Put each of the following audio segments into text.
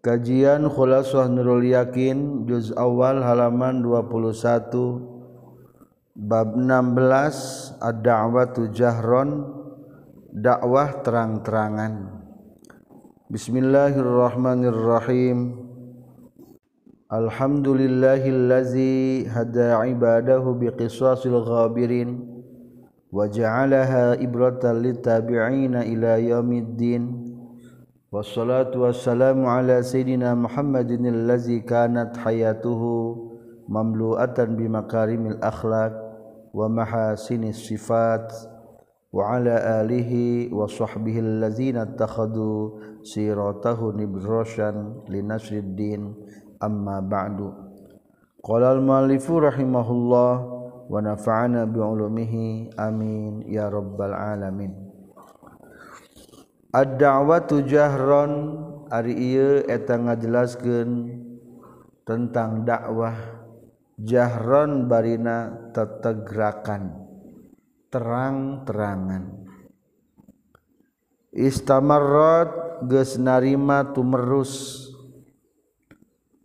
Kajian Khulasah Nurul Yakin juz awal halaman 21 bab 16 ad-da'watu jahron dakwah terang-terangan. Bismillahirrahmanirrahim. Alhamdulillahillazi hada ibadahu biqisasil ghabirin wa ja'alaha ibratan litabi'ina ila yaumiddin Wassalatu wassalamu ala Sayyidina Muhammadin allazi kanat hayatuhu mamlu'atan bimakarimil akhlaq wa mahasinis sifat wa ala alihi wa sahbihi allazina attakhadu siratahu nibroshan linasriddin amma ba'du Qala al-malifu rahimahullah wa nafa'ana bi'ulumihi amin ya rabbal alamin ad-da'watu jahron ari ieu eta ngajelaskeun tentang dakwah. Jahron barina tetegrakan terang-terangan. Istamarrat geus narima tumerus.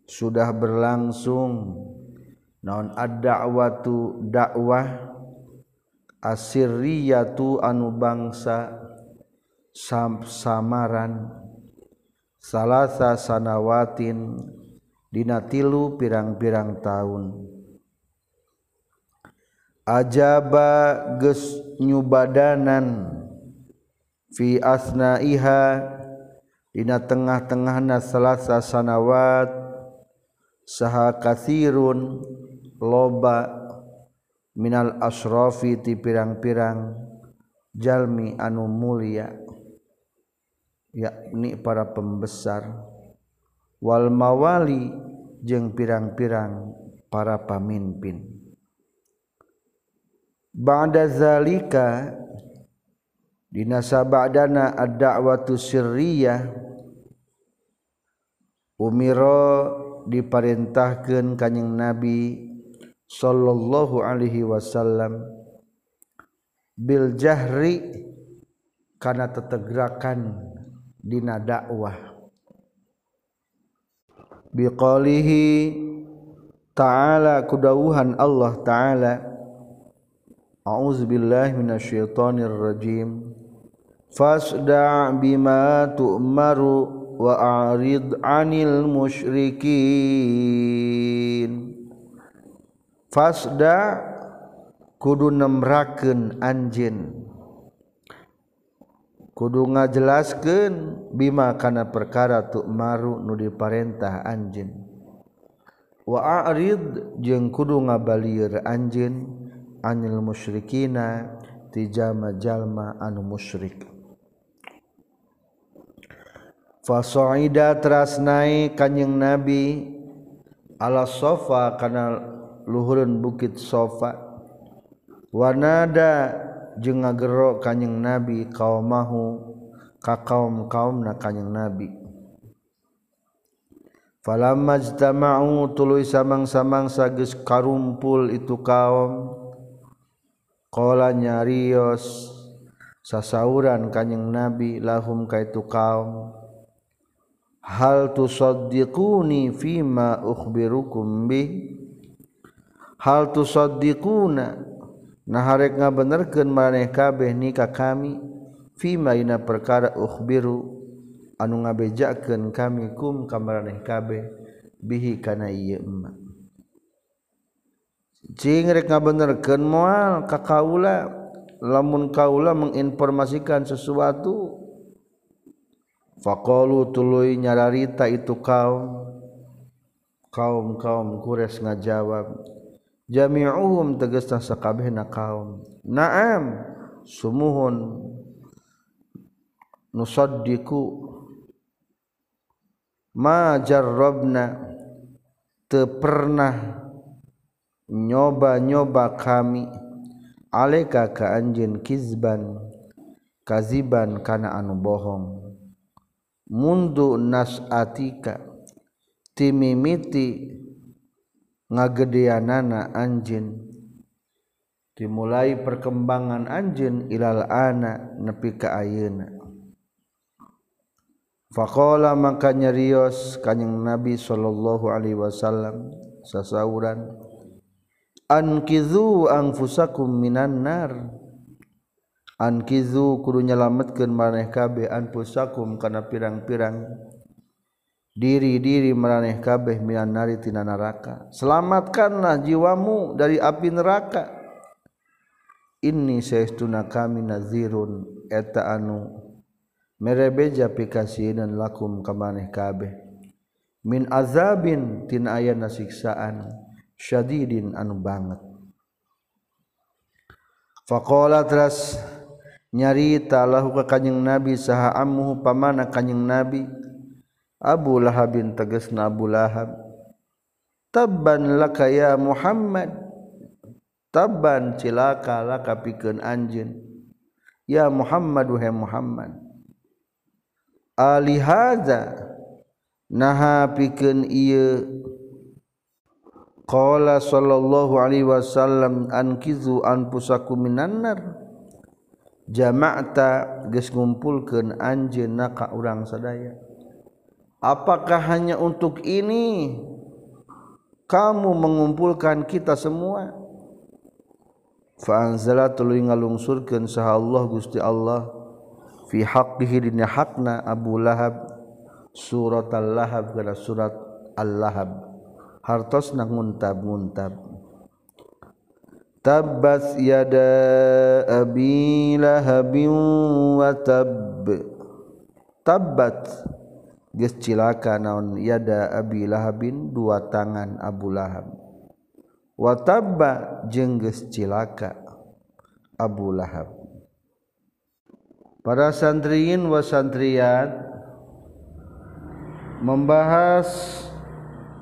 Sudah berlangsung. Naon ad-da'watu dakwah? Asiriyatu anu bangsa sam samaran. Salasa sanawatin dina tilu pirang-pirang tahun ajaba geus nyubadanan fi asnaiha dina tengah-tengahna salasa sanawat saha kathirun loba minal asrafi ti pirang-pirang jalmi anu mulia. Yakni para pembesar wal mawali jeung pirang-pirang para pamimpin. Ba'da zalika dina sabadana ad-da'watu sirriyah umiro diperintahkeun kanjing Nabi sallallahu alaihi wasallam bil jahri kana tetegrakan dina dakwah biqalihi ta'ala kudauhan Allah ta'ala. A'udzubillahi minasyaitonir rajim fasda' bima tu'maru wa a'rid 'anil musyrikin. Fasda' kudu nemrakeun anjeun kudu ngajelaskeun bima kana perkara tu maru nu diparentah anjeun. Wa a'rid jeung kudu ngabalieur anjeun anil musyrikina ti jalma-jalma anu musyrik. Fasoida teras naik kanjing nabi ala sofa kana luhurun bukit sofa. Wanada ngagero kanyeng nabi kau mahu ka kaum kaum na kanyeng nabi. Fata mau tulu samang-samang sagus karumpul itu kaumkolanya Rios sasauran kanyeng nabi lahum ka itu kaum. Hal tu sodikuni fima uhbirukumbi hal tu nah harek nga benerken maneh kabeh nikah kami vimaina perkara uhbiru anu ngabejaken kami kum kamareh kabeh bihi kana ieu Cing rek ngabenerkeun moal ka kaula lamun kaula menginformasikan sesuatu faqalu tuluy nyararita itu kaum kaum-kaum kures ngajawab jamiuhum tegesna sakabehna kaum. Naam sumuhun nusaddiku ma jarrabna teu pernah nyoba-nyoba kami alaika ka anjeun kizban kaziban kana anu bohong. Mundu nasatika timimiti ngagedeanana anjin dimulai perkembangan anjin ilal ana nepi ka ayeuna. Faqala maka nyarios kanjing nabi sallallahu alaihi wasallam sasauran ankizu anfusakum minan nar. Ankizu kudu nyalametkeun maneh kabeh anfusakum kana pirang-pirang. Diri-diri meraneh kabeh minan nari tina neraka selamatkanlah jiwamu dari api neraka. Ini saestuna kami nazirun eta anu merebeja pikasieun lakum ka maneh kabeh. Min azabin tina ayana siksaan syadidin anu banget. Faqala teras nyarita lahu ka kanjing nabi saha ammuhu pamana kanjing nabi Abu Lahab bin tegas na Abu Lahab tabban laka ya Muhammad tabban cilaka laka pikeun anjeun. Ya Muhammad wahai Muhammad ali hadza naha pikeun ieu? Qala sallallahu alaihi wasallam ankizu anfusakum minan nar. Jama'ta geus ngumpulkeun anjeunna ka urang sadaya Apakah hanya untuk ini? Kamu mengumpulkan kita semua? Fa'anzala tuluy ngalungsurkeun saha Allah Gusti Allah. Fi haqqihi dina hakna Abu Lahab. Surat Al-Lahab kana surat Al-Lahab. Hartosna nguntab-nguntab Tabbat yada abi lahabin wa tab. Tabbat cilaka naon? Yada Abi Lahabin dua tangan Abu Lahab. Wataba jengges cilaka Abu Lahab. Para santriin wasantriat membahas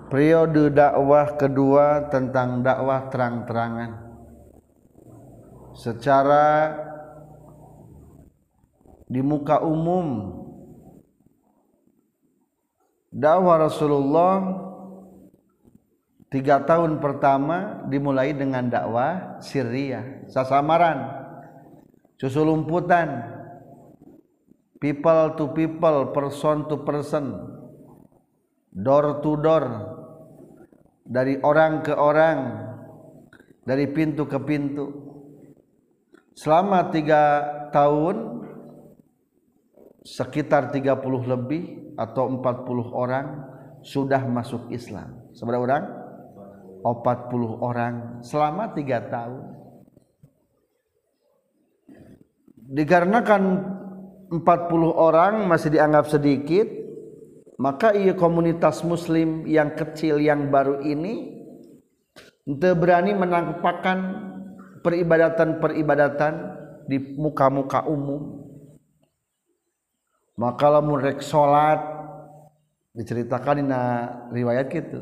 periode dakwah kedua tentang dakwah terang-terangan. Secara di muka umum dakwah Rasulullah tiga tahun pertama dimulai dengan dakwah Syria sasamaran susulumputan people to people person to person door to door dari orang ke orang dari pintu ke pintu. Selama tiga tahun sekitar 30 lebih atau 40 orang sudah masuk Islam. Seberapa orang? 40 orang selama tiga tahun. Dikarenakan 40 orang masih dianggap sedikit, maka ia komunitas muslim yang kecil yang baru ini berani menampakkan peribadatan-peribadatan di muka-muka umum maka lamunrek salat diceritakan dina riwayat gitu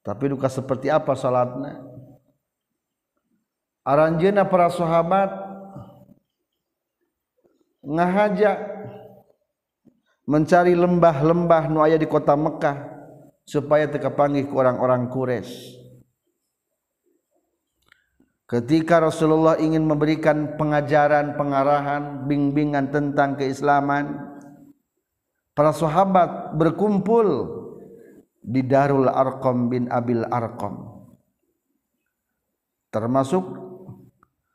tapi duka seperti apa salatnya aranjeuna para sahabat ngahajak mencari lembah-lembah nu aya di kota Mekah supaya teka panggih ke orang-orang Quraisy. Ketika Rasulullah ingin memberikan pengajaran, pengarahan, bimbingan tentang keislaman, para sahabat berkumpul di Darul Arqam bin Abil Arqam. Termasuk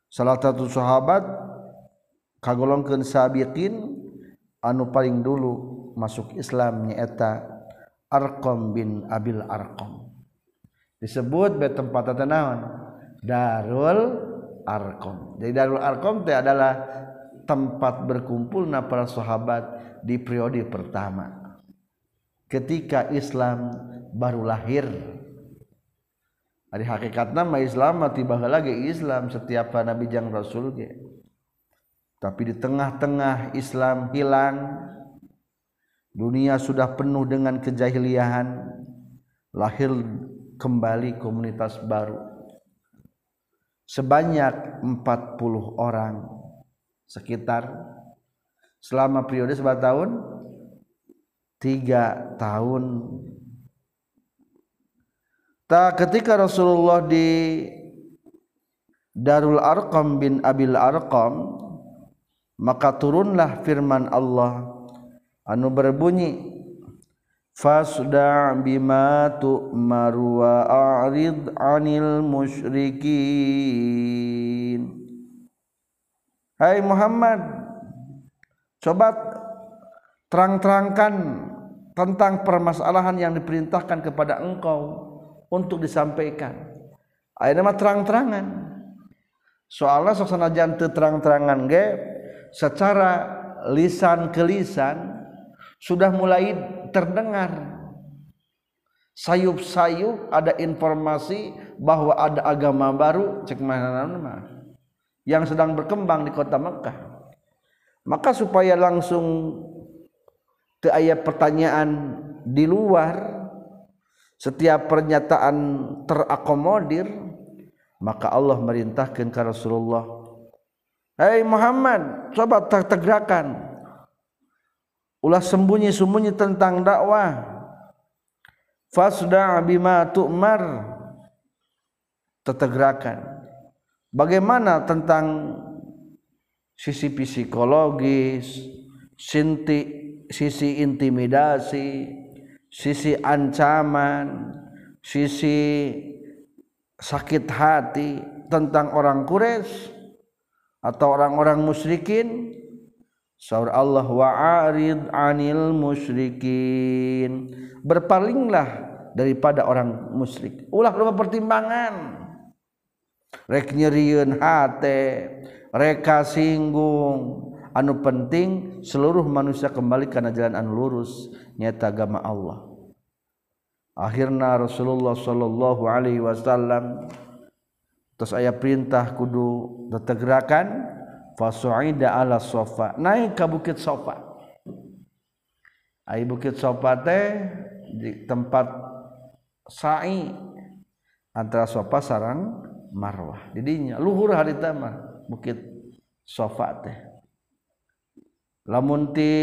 salah satu sahabat kagolongkeun sabiqin anu paling dulu masuk Islam nyaeta Arqam bin Abil Arqam. Disebut be tempat naon? Darul Arkom. Jadi Darul Arkom itu adalah tempat berkumpul na para sahabat di periode pertama. Ketika Islam baru lahir. Hari hakikat nama Islam mati lagi Islam setiap Nabi jang Rasul. Tapi di tengah-tengah Islam hilang, dunia sudah penuh dengan kejahiliahan, lahir kembali komunitas baru sebanyak 40 orang sekitar selama periode seberapa tahun tiga tahun. Tak ketika Rasulullah di Darul Arqam bin Abil Arqam maka turunlah firman Allah anu berbunyi fasda bima tu'maru wa a'rid 'anil musyrikin Hai Muhammad coba terang-terangkan tentang permasalahan yang diperintahkan kepada engkau untuk disampaikan. Ayeuna mah terang-terangan. Soalnya suasana jantu terang-terangan ge secara lisan ke lisan sudah mulai terdengar sayup-sayup ada informasi bahwa ada agama baru cek mana yang sedang berkembang di kota Mekah. Maka supaya langsung ke ayat pertanyaan di luar setiap pernyataan terakomodir maka Allah merintahkan ke Rasulullah Hei Muhammad coba tegerakan ulah sembunyi-sembunyi tentang dakwah. Fasda bima tu'mar. Tetegerakan bagaimana tentang sisi psikologis sinti sisi intimidasi sisi ancaman sisi sakit hati tentang orang Quraisy atau orang-orang musyrikin Saur Allah wa'arid anil musyrikin. Berpalinglah daripada orang musyrik. Ulah rumah pertimbangan. Rek nyeriun hate. Reka singgung. Anu penting seluruh manusia kembali karena jalan anu lurus. Nyata agama Allah. Akhirnya Rasulullah sallallahu alaihi wasallam. Terus ayah perintah kudu tetegerakan. Fasuida ala sofa. Naik ke bukit sofa. Ay bukit sofa teh di tempat sa'i. Antara sofa sarang marwah. Didinya luhur hari tama bukit sofa teh. Lamunti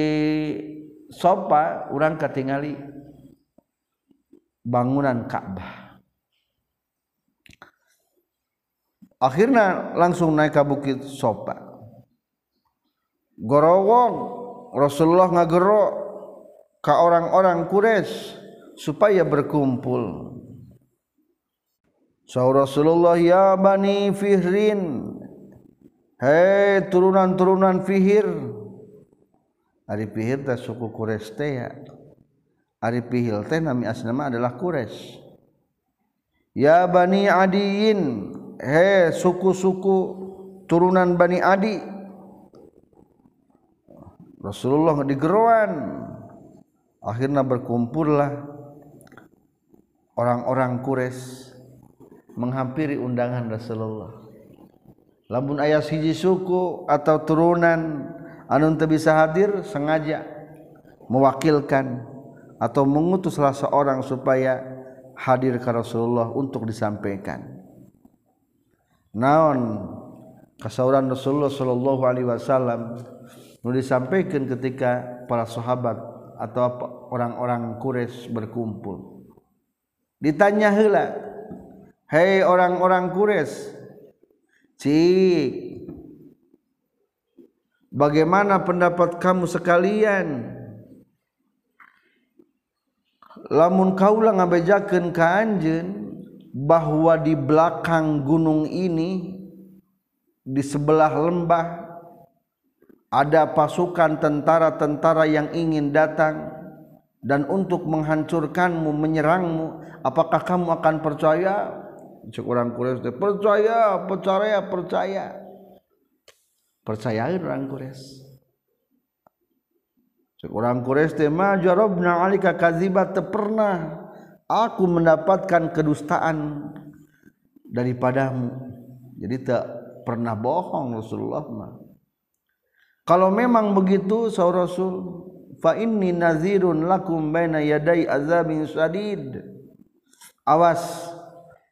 sopa orang ketingali bangunan Ka'bah. Akhirnya langsung naik ke bukit sopa gorowong Rasulullah ngagerok ke orang-orang Quraisy supaya berkumpul Saur Rasulullah ya bani Fihrin Hei turunan-turunan Fihir Ari pihir teh suku Quraisy teh ya. Ari pihil teh nami asnama adalah Quraisy. Ya Bani Adiin, he suku-suku turunan Bani Adi. Rasulullah digeruan. Akhirnya berkumpullah orang-orang Quraisy menghampiri undangan Rasulullah. Lamun ayah siji suku atau turunan Anun bisa hadir sengaja mewakilkan atau mengutus salah seorang supaya hadir ke Rasulullah untuk disampaikan. Naon kasauran Rasulullah Shallallahu Alaihi Wasallam nu disampaikan ketika para sahabat atau orang-orang Quraisy berkumpul. Ditanya hela, hei orang-orang Quraisy, cik Bagaimana pendapat kamu sekalian lamun kaulah ngabejakeun ka anjeun bahwa di belakang gunung ini di sebelah lembah ada pasukan tentara-tentara yang ingin datang dan untuk menghancurkanmu menyerangmu apakah kamu akan percaya? Cek orang Quraisy percaya percaya percaya. Percaya orang Quraisy. Orang Quraisy teh ma jarabna alika kadziba pernah aku mendapatkan kedustaan daripadamu. Jadi tak pernah bohong Rasulullah mah kalau memang begitu saur Rasul fa inni nazirun lakum baina yaday azabin sadid awas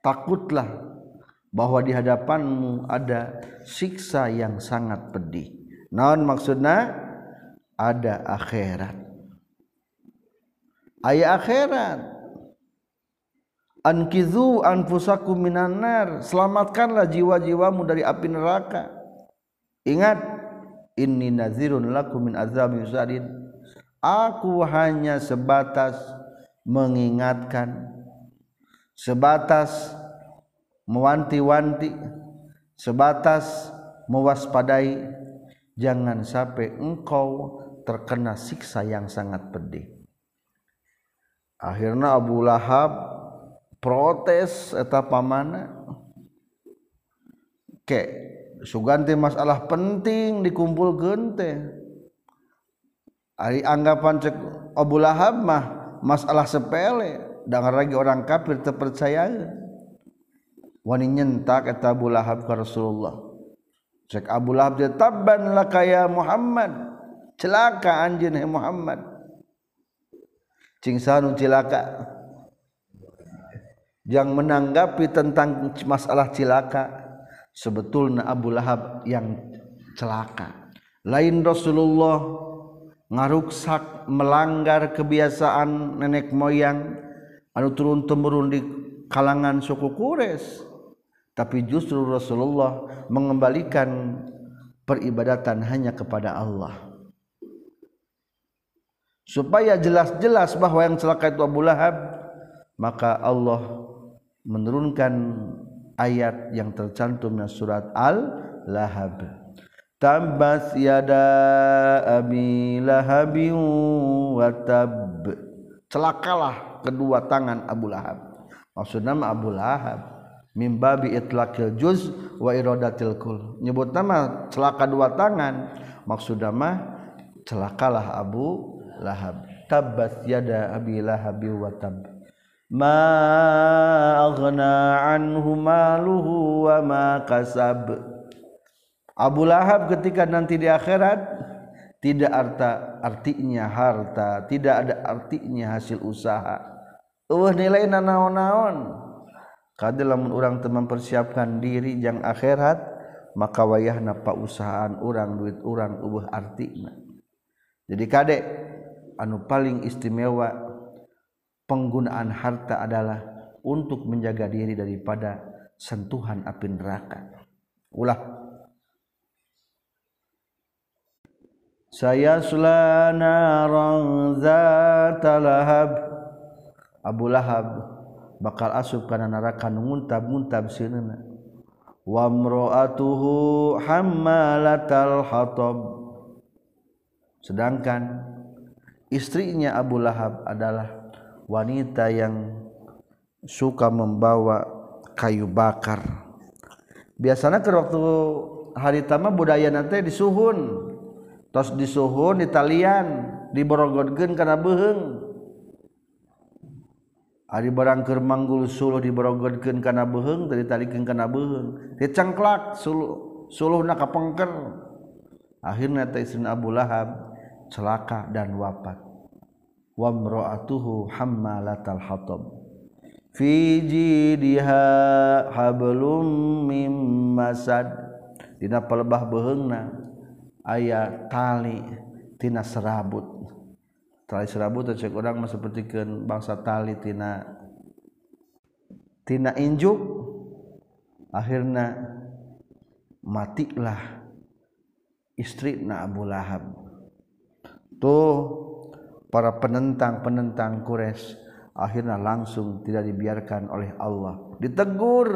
takutlah bahwa di hadapanmu ada siksa yang sangat pedih. Naon maksudnya? Ada akhirat. Ayat akhirat. Ankizu anfusakum minan nar. Selamatkanlah jiwa-jiwamu dari api neraka. Ingat, inni nazirun lakum min azabin sadid. aku hanya sebatas mengingatkan sebatas mewanti-wanti sebatas mewaspadai. Jangan sampai engkau terkena siksa yang sangat pedih. Akhirnya Abu Lahab protes etapa mana ke suganti masalah penting dikumpul gente. Ari anggapan cek Abu Lahab mah masalah sepele. Dengan lagi orang kafir terpercaya. Wani nyentak eta Abu Lahab ke Rasulullah. Cek Abu Lahab dia tabban laka ya Muhammad. Celaka anjeun he Muhammad. Cing sanu cilaka. Yang menanggapi tentang masalah cilaka sebetulnya Abu Lahab yang celaka. Lain Rasulullah ngaruksak melanggar kebiasaan nenek moyang. Anu turun temurun di kalangan suku Quraisy. Tapi justru Rasulullah mengembalikan peribadatan hanya kepada Allah. Supaya jelas-jelas bahwa yang celaka itu Abu Lahab maka Allah menurunkan ayat yang tercantum dalam surat Al-Lahab. Tabas yada abi lahabin wa tab. Celakalah kedua tangan Abu Lahab. Maksudnya Abu Lahab. Mimbabi itlaqil juz wa iradatil kul. Nyebut nama celaka dua tangan. Maksud nama celakalah Abu Lahab. Tabbat yada abi lahab wa tab magnaanhu maluhu wa ma kasab. Abu Lahab ketika nanti di akhirat tidak arta artinya harta tidak ada artinya hasil usaha. Uh nilai naon-naon. Lamun orang teman mempersiapkan diri yang akhirat maka wayah napa usahaan orang duit orang ubuh artinya jadi kadek anu paling istimewa penggunaan harta adalah untuk menjaga diri daripada sentuhan api neraka. Ulah. Saya sulana zata lahab. Abu Lahab bakal asub karena neraka nguntab muntab sinena wa mraatuhu hammalatal hatab. Sedangkan istrinya Abu Lahab adalah wanita yang suka membawa kayu bakar. Biasanya ke waktu hari tama budaya nanti disuhun. Tos disuhun di talian diborogodkeun kana beuheung Ari barang keur manggul suluh diborogodkeun kana beuheung dari ditalikeun kana beuheung dicengklak suluh suluhna kapengker. Akhirnya teh Abu Lahab celaka dan wafat. wamro'atuhu hammalatal hatab. Fi jidiha hablum mim masad. Dina pelebah beheungna aya tali tina serabut. Tali serabut cek urang mah sapertikeun bangsa tali tina tina injuk akhirna matilah istri na Abu Lahab. Tuh para penentang-penentang Quraisy akhirnya langsung tidak dibiarkan oleh Allah. Ditegur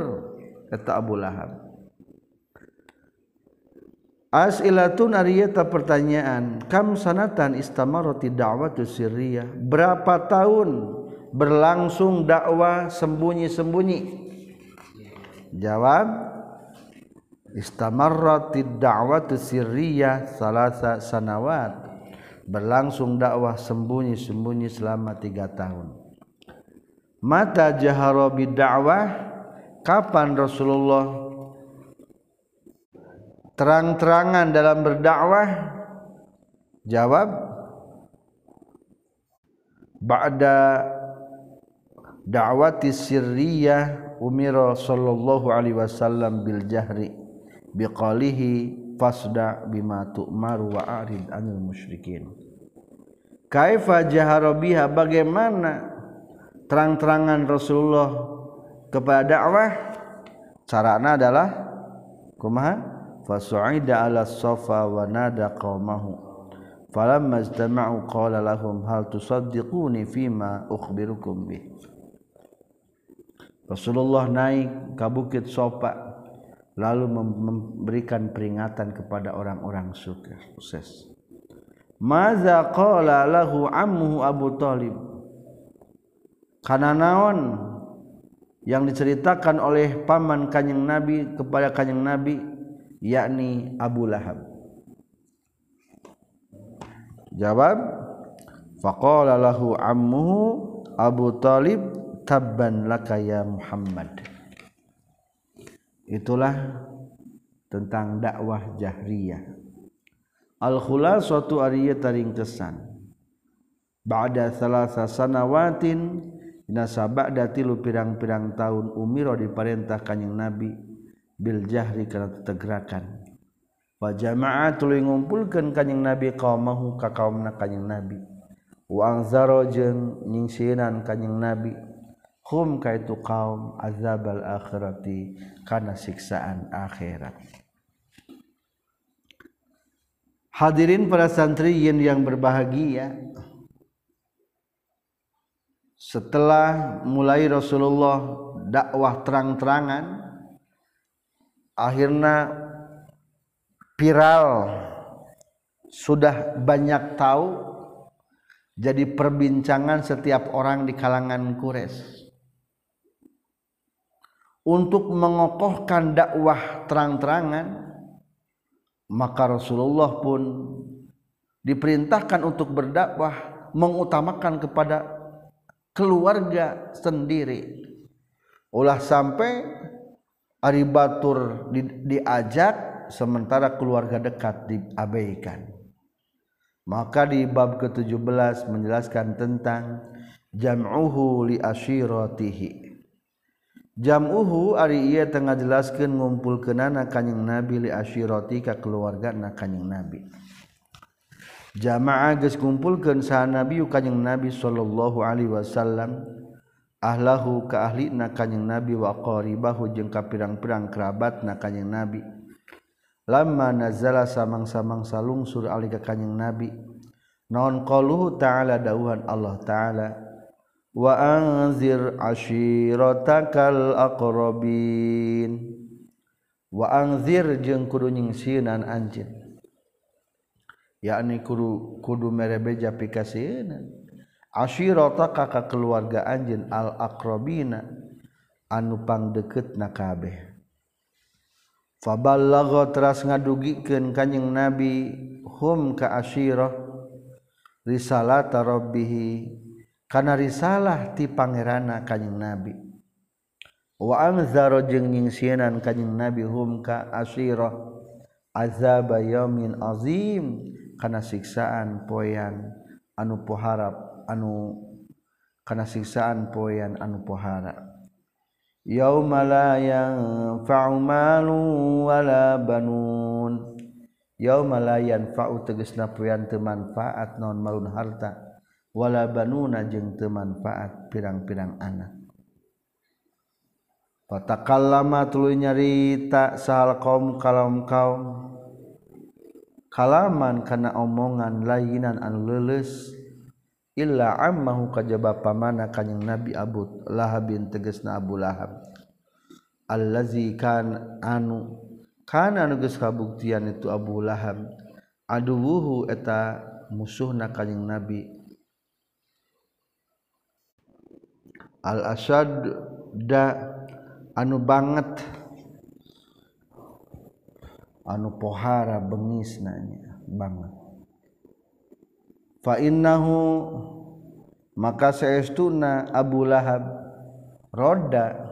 kata Abu Lahab. As'ilatun ariyata pertanyaan kam sanatan istamarati da'watu sirriyah? Berapa tahun berlangsung dakwah sembunyi-sembunyi? Jawab istamarati da'watu sirriyah salasa sanawat berlangsung dakwah sembunyi-sembunyi selama tiga tahun. Mata jahara dakwah kapan Rasulullah terang-terangan dalam berdakwah? Jawab ba'da da'wati sirriyah umira sallallahu alaihi wasallam bil jahri biqalihi fasda bima tu'maru wa arid anil musyrikin. Kaifa jahara biha? Bagaimana terang-terangan Rasulullah kepada dakwah? Carana adalah kumaha? Fasu'ida ala safa wa nada qaumahu falamma qala lahum hal tusaddiquni fima ukhbirukum bih? Rasulullah naik ke bukit Sopa lalu memberikan peringatan kepada orang-orang sukses. Maza qala lahu ammuhu Abu Talib. Karena naon yang diceritakan oleh paman kanjeng Nabi kepada kanjeng Nabi yakni Abu Lahab. Jawab faqala lahu ammuhu Abu Talib tabban laka ya Muhammad itulah tentang dakwah jahriyah. Al khulasatu ariyah taring kesan ba'da salasa sanawatin nasa ba'da tilu pirang-pirang tahun umiro diperintah kanjing nabi bil jahri kana tegerakan wa jama'at tuluy ngumpulkeun kanjing nabi qaumahu ka kaumna kanjing nabi. Wa anzaro jeung nyingsinan kanjing nabi ka itu kaum azabal akhirati karena siksaan akhirat. Hadirin para santriyin yang berbahagia setelah mulai Rasulullah dakwah terang-terangan akhirnya viral sudah banyak tahu jadi perbincangan setiap orang di kalangan Quraisy untuk mengokohkan dakwah terang-terangan maka Rasulullah pun diperintahkan untuk berdakwah mengutamakan kepada keluarga sendiri. Ulah sampai Ari Batur di, diajak sementara keluarga dekat diabaikan. Maka di bab ke-17 menjelaskan tentang jam'uhu li asyiratihi jam uhu ari ia tengah jelaskan ngumpul kenana kanyeng nabi li asyirati ka keluarga na kanyeng nabi. Jamaah geus kumpulkeun saha nabi kanyeng nabi sallallahu alaihi wasallam. Ahlahu ka ahli na kanyeng nabi wa qaribahu jeung ka pirang-pirang kerabat na kanyeng nabi. Lama nazala samang-samang salung sur alika kanyeng nabi. Non qaluhu ta'ala dawuhan Allah ta'ala. waangzir ashiratakal aqrabin. Waangzir jeung kudu nyingsinan anjin yakni kudu kudu merebeja pikasieuna ashirataka ka keluarga anjin al aqrabina anu pangdeukeutna kabeh. Faballagha teras ngadugikeun kanjing nabi hum ka ashirah risalata rabbih karena risalah ti pangerana kanyeng nabi. Wa anzaro jeung nyingsianan kanyeng nabi hum ka asira azab yaumin azim kana siksaan poyan anu poharap anu kana siksaan poyan anu pohara. Yauma la yanfa'u malun wala banun. Yauma la yanfa'u tegasna poyan teu manfaat non malun harta. wala banuna jeung teu manfaat pirang-pirang anak. Fatakallama tuluy nyarita sahal kaum kalam kaum. Kalaman kana omongan lainan anu leuleus. Illa ammahu kajaba pamana kanjing nabi Abu Lahab bin tegasna Abu Lahab. Allazi kan anu kana anu geus kabuktian itu Abu Lahab. Aduwuhu eta musuhna kanjing nabi al-asad da anu banget. Anu pohara bengis nanya banget. Fa innahu maka saestuna Abu Lahab roda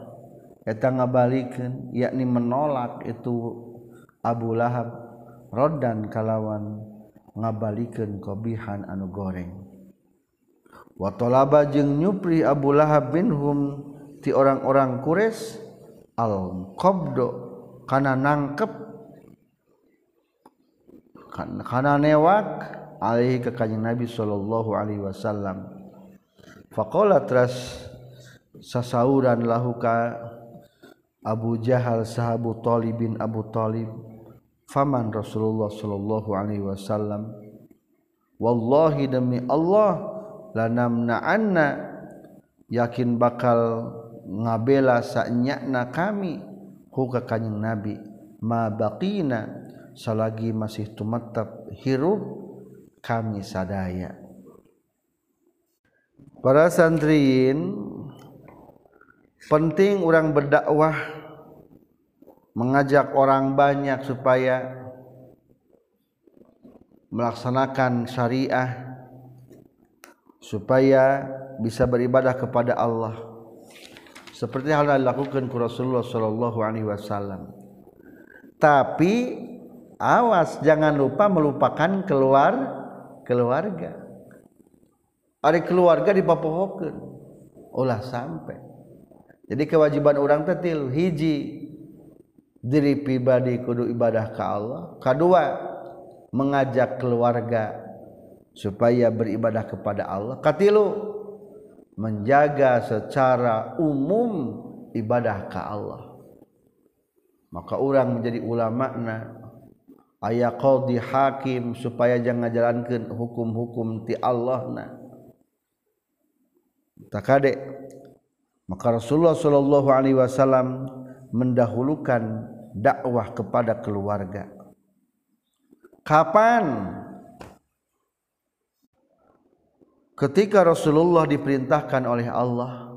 eta ngabalikeun yakni menolak itu Abu Lahab rodan kalawan ngabalikeun kobihan anu goreng. Watolaba jeung nyupri Abu Lahab binhum ti orang-orang Quraisy al qabdo kana nangkep kana newak alaihi ke kanjeng Nabi sallallahu alaihi wasallam. Faqala tras sasauran lahu ka Abu Jahal sahabu Talib bin Abu Talib faman Rasulullah sallallahu alaihi wasallam? Walli demi Allah lanamnaanna yakin bakal ngabela saknyana kami huka kanyeng nabi. Mabaqina salagi masih tumatap hirup kami sadaya. Para santriin penting orang berdakwah mengajak orang banyak supaya melaksanakan syariah supaya bisa beribadah kepada Allah seperti hal yang dilakukan ku Rasulullah Shallallahu Alaihi Wasallam. Tapi awas jangan lupa melupakan keluar keluarga. Ada keluarga dipapohokeun ulah sampai. Jadi kewajiban orang tetil hiji diri pribadi kudu ibadah ke Allah. Kedua mengajak keluarga supaya beribadah kepada Allah. Katilu menjaga secara umum ibadah ke Allah. Maka orang menjadi ulama-na ayat qadhi hakim supaya jangan jalankan hukum-hukum ti Allah na. Takade maka Rasulullah sallallahu alaihi wasallam mendahulukan dakwah kepada keluarga. Kapan ketika Rasulullah diperintahkan oleh Allah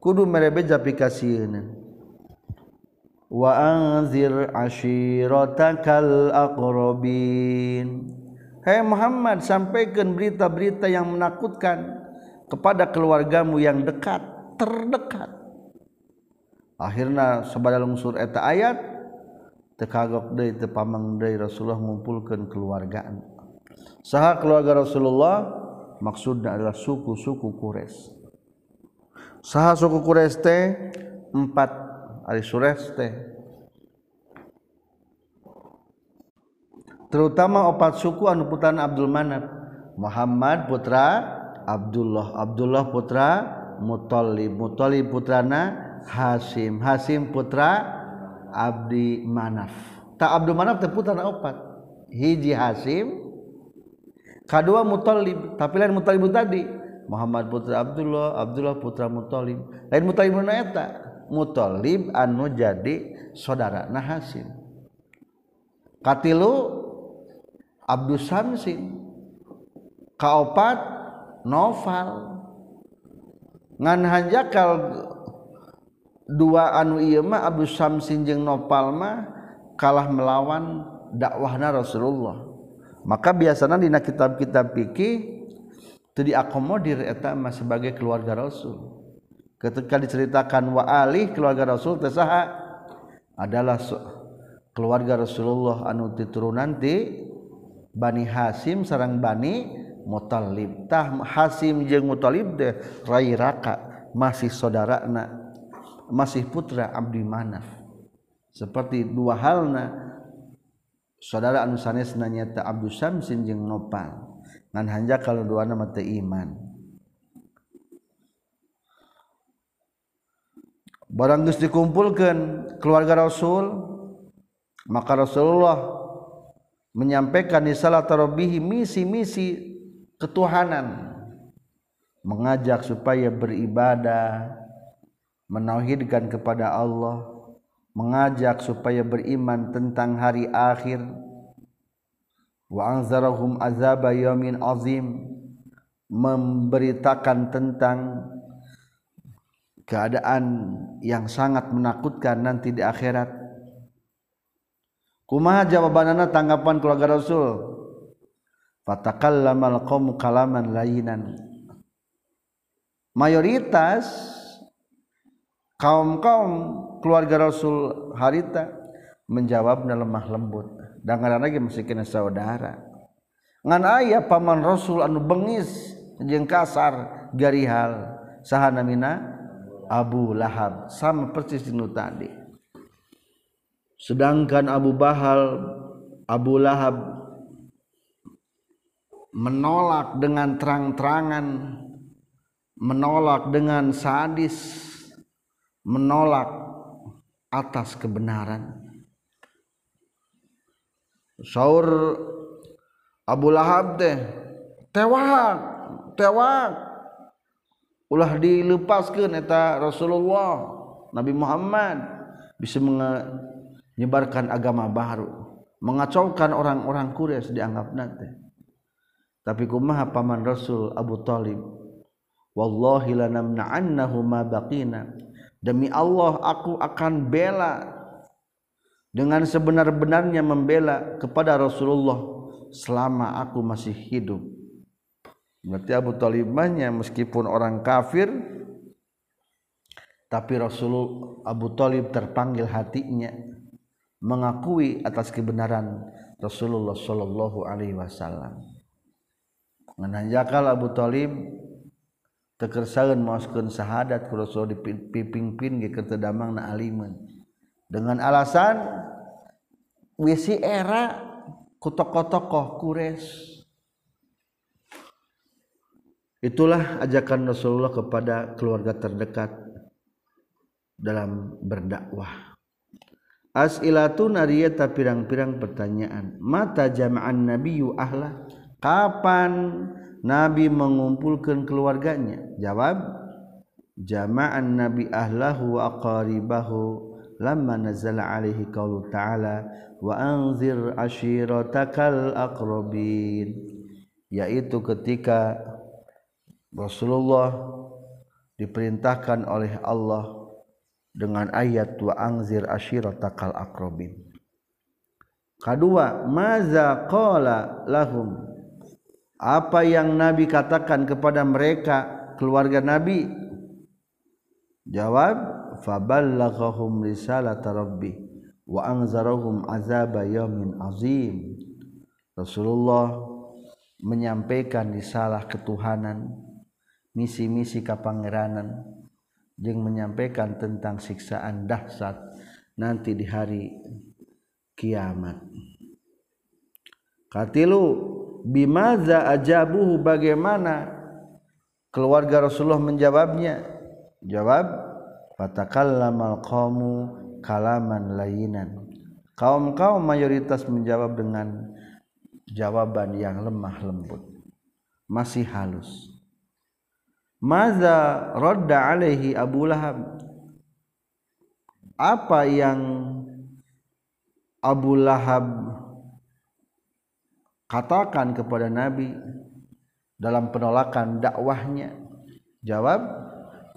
kudu merebeja pikasieun wa anzir ashiratakal aqrabin Hai Muhammad sampaikan berita-berita yang menakutkan kepada keluargamu yang dekat terdekat. Akhirnya sabada lungsur eta ayat tekagok deui teu pamang deui Rasulullah ngumpulkeun keluargaan. Saha keluarga Rasulullah maksudnya adalah suku-suku Quraisy. Saha suku Quraisy teh empat ari Sures teh. Terutama opat suku anu putan Abdul Manaf. Muhammad putra Abdullah, Abdullah putra Muthalib, Muthalib putrana Hasim, Hasim putra Abdi Manaf. Tak Abdul Manaf teh putra opat. Hiji Hasim, kedua Muthalib tapi lain Muthalib tadi. Muhammad putra Abdullah Abdullah putra Muthalib. Lain Muthalib nu eta Muthalib anu jadi saudara nah katilu Abdul Samsin. Kaopat Noval. Ngan hanjakal dua anu ieu mah Abdul Samsin jeung Noval mah kalah melawan dakwahna Rasulullah maka biasanya dina kitab-kitab fikih itu diakomodir eta sebagai keluarga Rasul. Ketika diceritakan wa Ali keluarga Rasul tersaha adalah keluarga Rasulullah anu diturunan di Bani Hasim sarang Bani Muthalib tah Hasim jeung Muthalib teh rairaka masih saudara na masih putra Abdi Manaf. Seperti dua halna saudara anu sanes nanyata Abdul Samsin jeung Nopal. Ngan hanja kalau dua nama teu iman. Barang geus dikumpulkan keluarga Rasul maka Rasulullah menyampaikan di salat tarawih misi-misi ketuhanan. Mengajak supaya beribadah menauhidkan kepada Allah mengajak supaya beriman tentang hari akhir. Wa anzarahum azaba yamin azim memberitakan tentang keadaan yang sangat menakutkan nanti di akhirat. Kumaha jawabanana tanggapan keluarga Rasul. Fatakallamal qaum kalaman lainan mayoritas kaum-kaum keluarga Rasul harita menjawabnya lemah lembut. Dan lagi masih kena saudara. Ngan ayah paman Rasul anu bengis jeung kasar garihal sahana mina? Abu Lahab. Sama persis dinu tadi. Sedangkan Abu Bahal Abu Lahab menolak dengan terang-terangan menolak dengan sadis menolak atas kebenaran. Saur Abu Lahab teh tewak tewak. Ulah dilepaskan eta Rasulullah Nabi Muhammad bisa menyebarkan agama baru. Mengacaukan orang-orang Quraisy dianggap nanti tapi kumaha paman Rasul Abu Talib wallahi lanamna'annahu ma baqina demi Allah aku akan bela dengan sebenar-benarnya membela kepada Rasulullah selama aku masih hidup. Berarti Abu Talibahnya meskipun orang kafir tapi Rasulullah Abu Talib terpanggil hatinya mengakui atas kebenaran Rasulullah Shallallahu Alaihi Wasallam. Menanjakal Abu Talib tekersaun mauskeun syahadat Rasul dipiping-pin ge ketedamang na aliman. Dengan alasan wisi era tokoh-tokoh Quraisy. Itulah ajakan Rasulullah kepada keluarga terdekat dalam berdakwah. As'ilatun ariyata pirang-pirang pertanyaan. Mata jama'an nabiyyu ahla? Kapan nabi mengumpulkan keluarganya. Jawab jama'an nabi ahlahu wa aqaribahu lamma nazala alaihi qaulu ta'ala wa anzir ashiratakal aqrabin yaitu ketika Rasulullah diperintahkan oleh Allah dengan ayat wa anzir ashiratakal aqrabin kedua maza qala lahum apa yang nabi katakan kepada mereka keluarga nabi? Jawab faballaghahum risalata rabbih wa anzarahum azaba yaumin azim. Rasulullah menyampaikan risalah ketuhanan misi-misi kapangeranan jeung menyampaikan tentang siksaan dahsyat nanti di hari kiamat. Katilu bimaza ajabuhu bagaimana keluarga Rasulullah menjawabnya? Jawab fatakallamal qaumu kalaman lainan kaum-kaum mayoritas menjawab dengan jawaban yang lemah lembut masih halus. Maza radda alaihi Abu Lahab? Apa yang Abu Lahab katakan kepada Nabi dalam penolakan dakwahnya. Jawab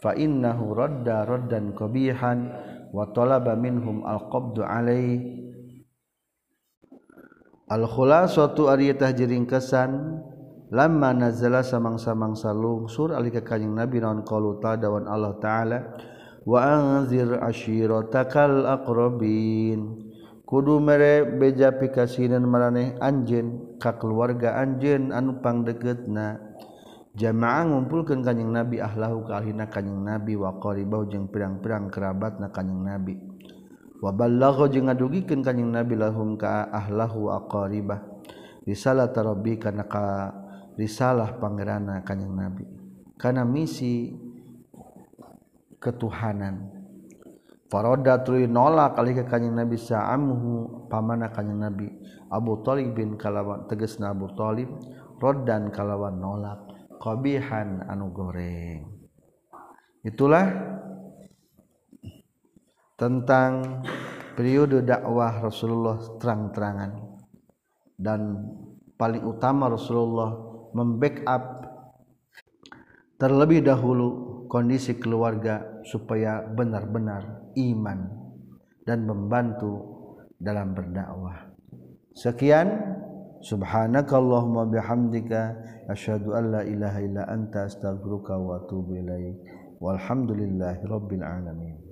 fa innahu radda raddan qabihan wa talaba minhum al-qabdu alai. Al khulasatu ariyatah kesan lamma nazala samang-samang salungsur alika kanjing nabi naon qalu ta'ala Allah ta'ala wa anzir ashiratakal aqrabin kudu mere beja pikasinan maraneh anjen ka keluarga anjen anupang pangdeukeutna jamaah ngumpulkan kanyeng nabi ahlahu kalhina kanyeng nabi wa qaribau jeung pirang-pirang kerabat na kanyeng nabi. Wa ballagha jeung ngadugikeun kanyeng nabi lahum ka ahlahu wa qaribah. Risalah tarabbi kana ka risalah pangerana kanyeng nabi. Kana misi ketuhanan. Faroda tuluy nolak kali ke kanyeng nabi sa'amhu pamana kanyeng nabi. Abu Talib bin kalawan tegasna Abu Talib rodan kalawan nolak. Qabihan anu goreng. Itulah tentang periode dakwah Rasulullah terang-terangan. Dan paling utama Rasulullah membackup terlebih dahulu kondisi keluarga supaya benar-benar iman dan membantu dalam berdakwah. Sekian subhanakallahumma bihamdika asyhadu an la ilaha illa anta astaghfiruka wa atubu ilaik. Walhamdulillahi rabbil alamin.